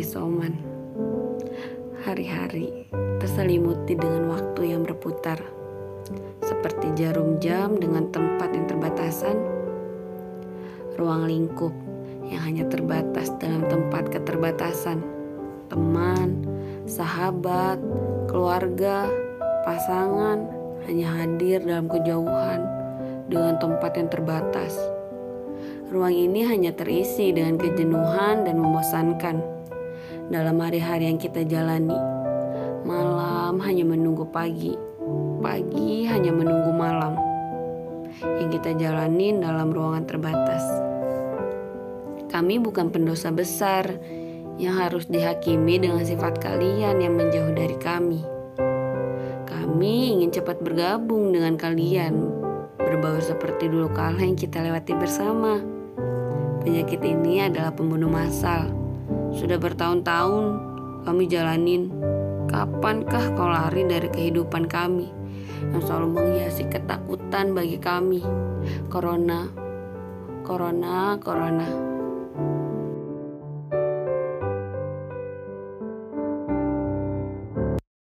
isoman. Hari-hari terselimuti dengan waktu yang berputar, seperti jarum jam dengan tempat yang terbatasan, ruang lingkup yang hanya terbatas dalam tempat keterbatasan, teman, sahabat, keluarga, pasangan hanya hadir dalam kejauhan dengan tempat yang terbatas. Ruang ini hanya terisi dengan kejenuhan dan membosankan. Dalam hari-hari yang kita jalani, malam hanya menunggu pagi, pagi hanya menunggu malam yang kita jalani dalam ruangan terbatas. Kami bukan pendosa besar yang harus dihakimi dengan sifat kalian yang menjauh dari kami. Kami ingin cepat bergabung dengan kalian, berbaur seperti dulu kala yang kita lewati bersama. Penyakit ini adalah pembunuh massal. Sudah bertahun-tahun kami jalanin. Kapankah kau lari dari kehidupan kami yang selalu menghiasi ketakutan bagi kami? Corona, corona, corona.